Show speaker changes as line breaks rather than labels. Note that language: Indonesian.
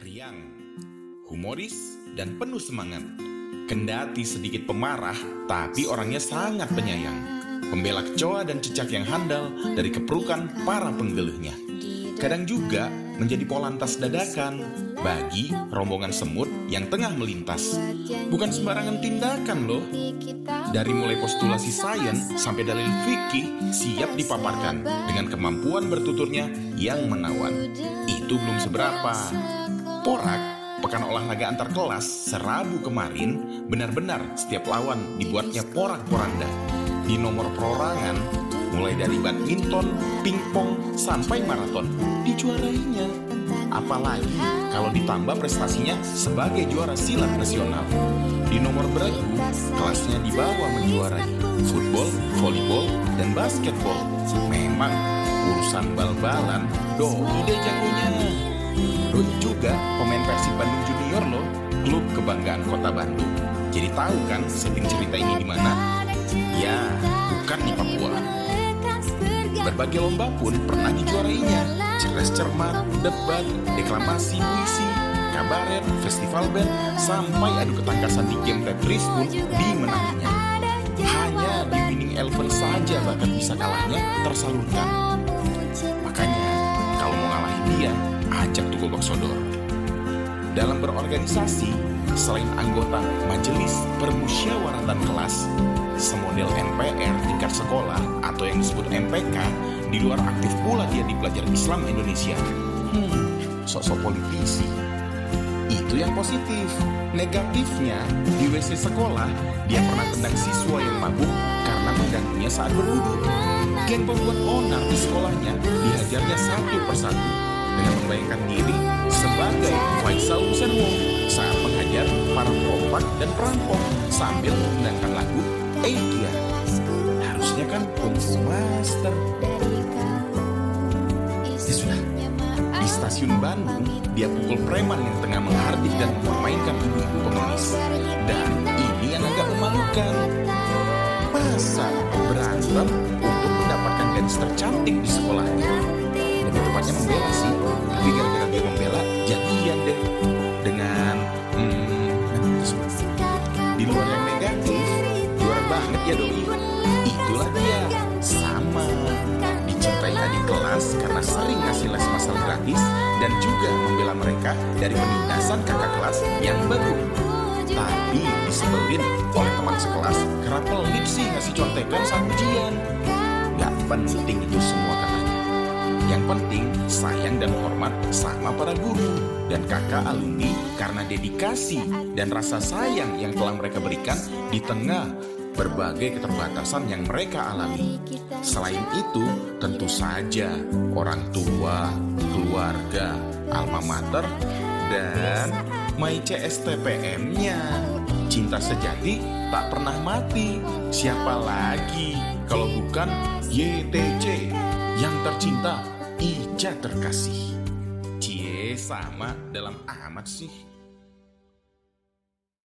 riang, humoris, dan penuh semangat. Kendati sedikit pemarah, tapi orangnya sangat penyayang. Pembela kecoa dan cicak yang handal dari keperukan para penggeluhnya. Kadang juga menjadi polantas dadakan bagi rombongan semut yang tengah melintas. Bukan sembarangan tindakan loh. Dari mulai postulasi sains sampai dalil fikih siap dipaparkan dengan kemampuan bertuturnya yang menawan. Itu belum seberapa. Porak, pekan olahraga antar kelas serabu kemarin, benar-benar setiap lawan dibuatnya porak-poranda. Di nomor perorangan, mulai dari badminton, pingpong, sampai maraton, dijuarainya. Apalagi kalau ditambah prestasinya sebagai juara silat nasional. Di nomor beragu, kelasnya dibawa menjuarai football, volleyball, dan basketball. Memang urusan bal-balan, doi deh jagonya. Doi juga pemain Persib Bandung Junior loh, klub kebanggaan kota Bandung. Jadi tahu kan setting cerita ini di mana? Ya, bukan di Papua. Berbagai lomba pun pernah dijuarainya. Cerdas cermat, debat, deklamasi puisi, kabaret, festival band, sampai adu ketangkasan di game Tetris pun dimenanginya. Hanya di Winning Eleven saja bakat bisa kalahnya tersalurkan. Gobak sodor. Dalam berorganisasi, selain anggota Majelis Permusyawaratan Kelas, semodel MPR tingkat sekolah atau yang disebut MPK, di luar aktif pula dia di Pelajar Islam Indonesia. Hmm, sosok politisi. Itu yang positif. Negatifnya, di WC sekolah, dia pernah tendang siswa yang mabuk karena mengganggunya saat berwudu. Geng pembuat onar di sekolahnya dihajarnya satu persatu dengan membayangkan diri sebagai Faisal Wong saat menghajar para perompak dan perampok sambil menggunakan lagu Eikia. Harusnya kan kungfu master. Ya sudah, di stasiun Bandung, dia pukul preman yang tengah menghardik dan memainkan ibu-ibu pengemis. Dan ini yang agak memalukan. Masa berantem untuk mendapatkan gadis tercantik di sekolahnya? Tepatnya membela sih, tapi gara-gara dia membela, jadian deh dengan hmm, di luar yang negatif, juara banget ya doi. Itulah dia, sama dicintai adik kelas karena sering ngasih les masal gratis dan juga membela mereka dari penindasan kakak kelas yang baru. Tapi disebelin oleh teman sekelas karena pelit sih ngasih contekan saat ujian. Gak penting itu semua katanya. Yang penting sayang dan hormat sama para guru dan kakak alumni karena dedikasi dan rasa sayang yang telah mereka berikan di tengah berbagai keterbatasan yang mereka alami. Selain itu, tentu saja orang tua, keluarga, alma mater, dan my CSTPM-nya. Cinta sejati tak pernah mati. Siapa lagi kalau bukan YTC yang tercinta Ica terkasih. Cie sama dalam amat sih.